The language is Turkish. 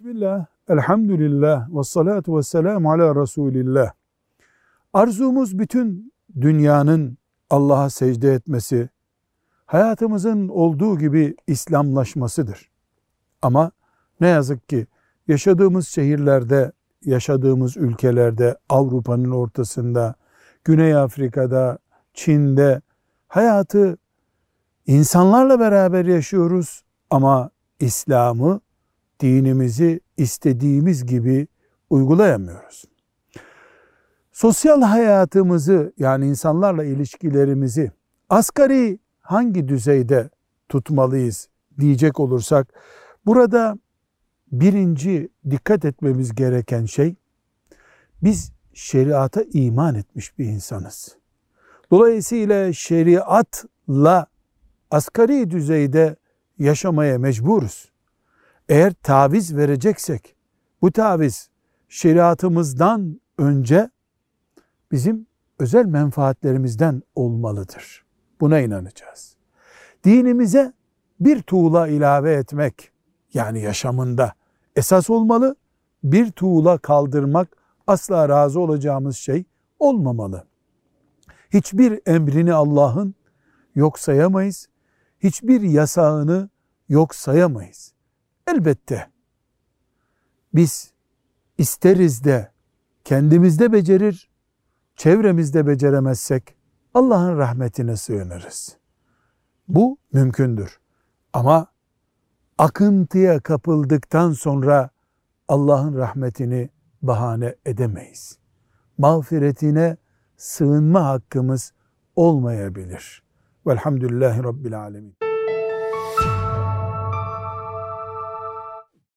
Bismillah, elhamdülillah, ve salatu ve selamu ala Resulillah. Arzumuz bütün dünyanın Allah'a secde etmesi, hayatımızın olduğu gibi İslamlaşmasıdır. Ama ne yazık ki yaşadığımız şehirlerde, yaşadığımız ülkelerde, Avrupa'nın ortasında, Güney Afrika'da, Çin'de hayatı insanlarla beraber yaşıyoruz ama İslam'ı, dinimizi istediğimiz gibi uygulayamıyoruz. Sosyal hayatımızı yani insanlarla ilişkilerimizi asgari hangi düzeyde tutmalıyız diyecek olursak burada birinci dikkat etmemiz gereken şey biz şeriata iman etmiş bir insanız. Dolayısıyla şeriatla asgari düzeyde yaşamaya mecburuz. Eğer taviz vereceksek bu taviz şeriatımızdan önce bizim özel menfaatlerimizden olmalıdır. Buna inanacağız. Dinimize bir tuğla ilave etmek yani yaşamında esas olmalı. Bir tuğla kaldırmak asla razı olacağımız şey olmamalı. Hiçbir emrini Allah'ın yok sayamayız. Hiçbir yasağını yok sayamayız. Elbette biz isteriz de kendimizde becerir, çevremizde beceremezsek Allah'ın rahmetine sığınırız. Bu mümkündür. Ama akıntıya kapıldıktan sonra Allah'ın rahmetini bahane edemeyiz. Mağfiretine sığınma hakkımız olmayabilir. Velhamdülillahi Rabbil Alemin.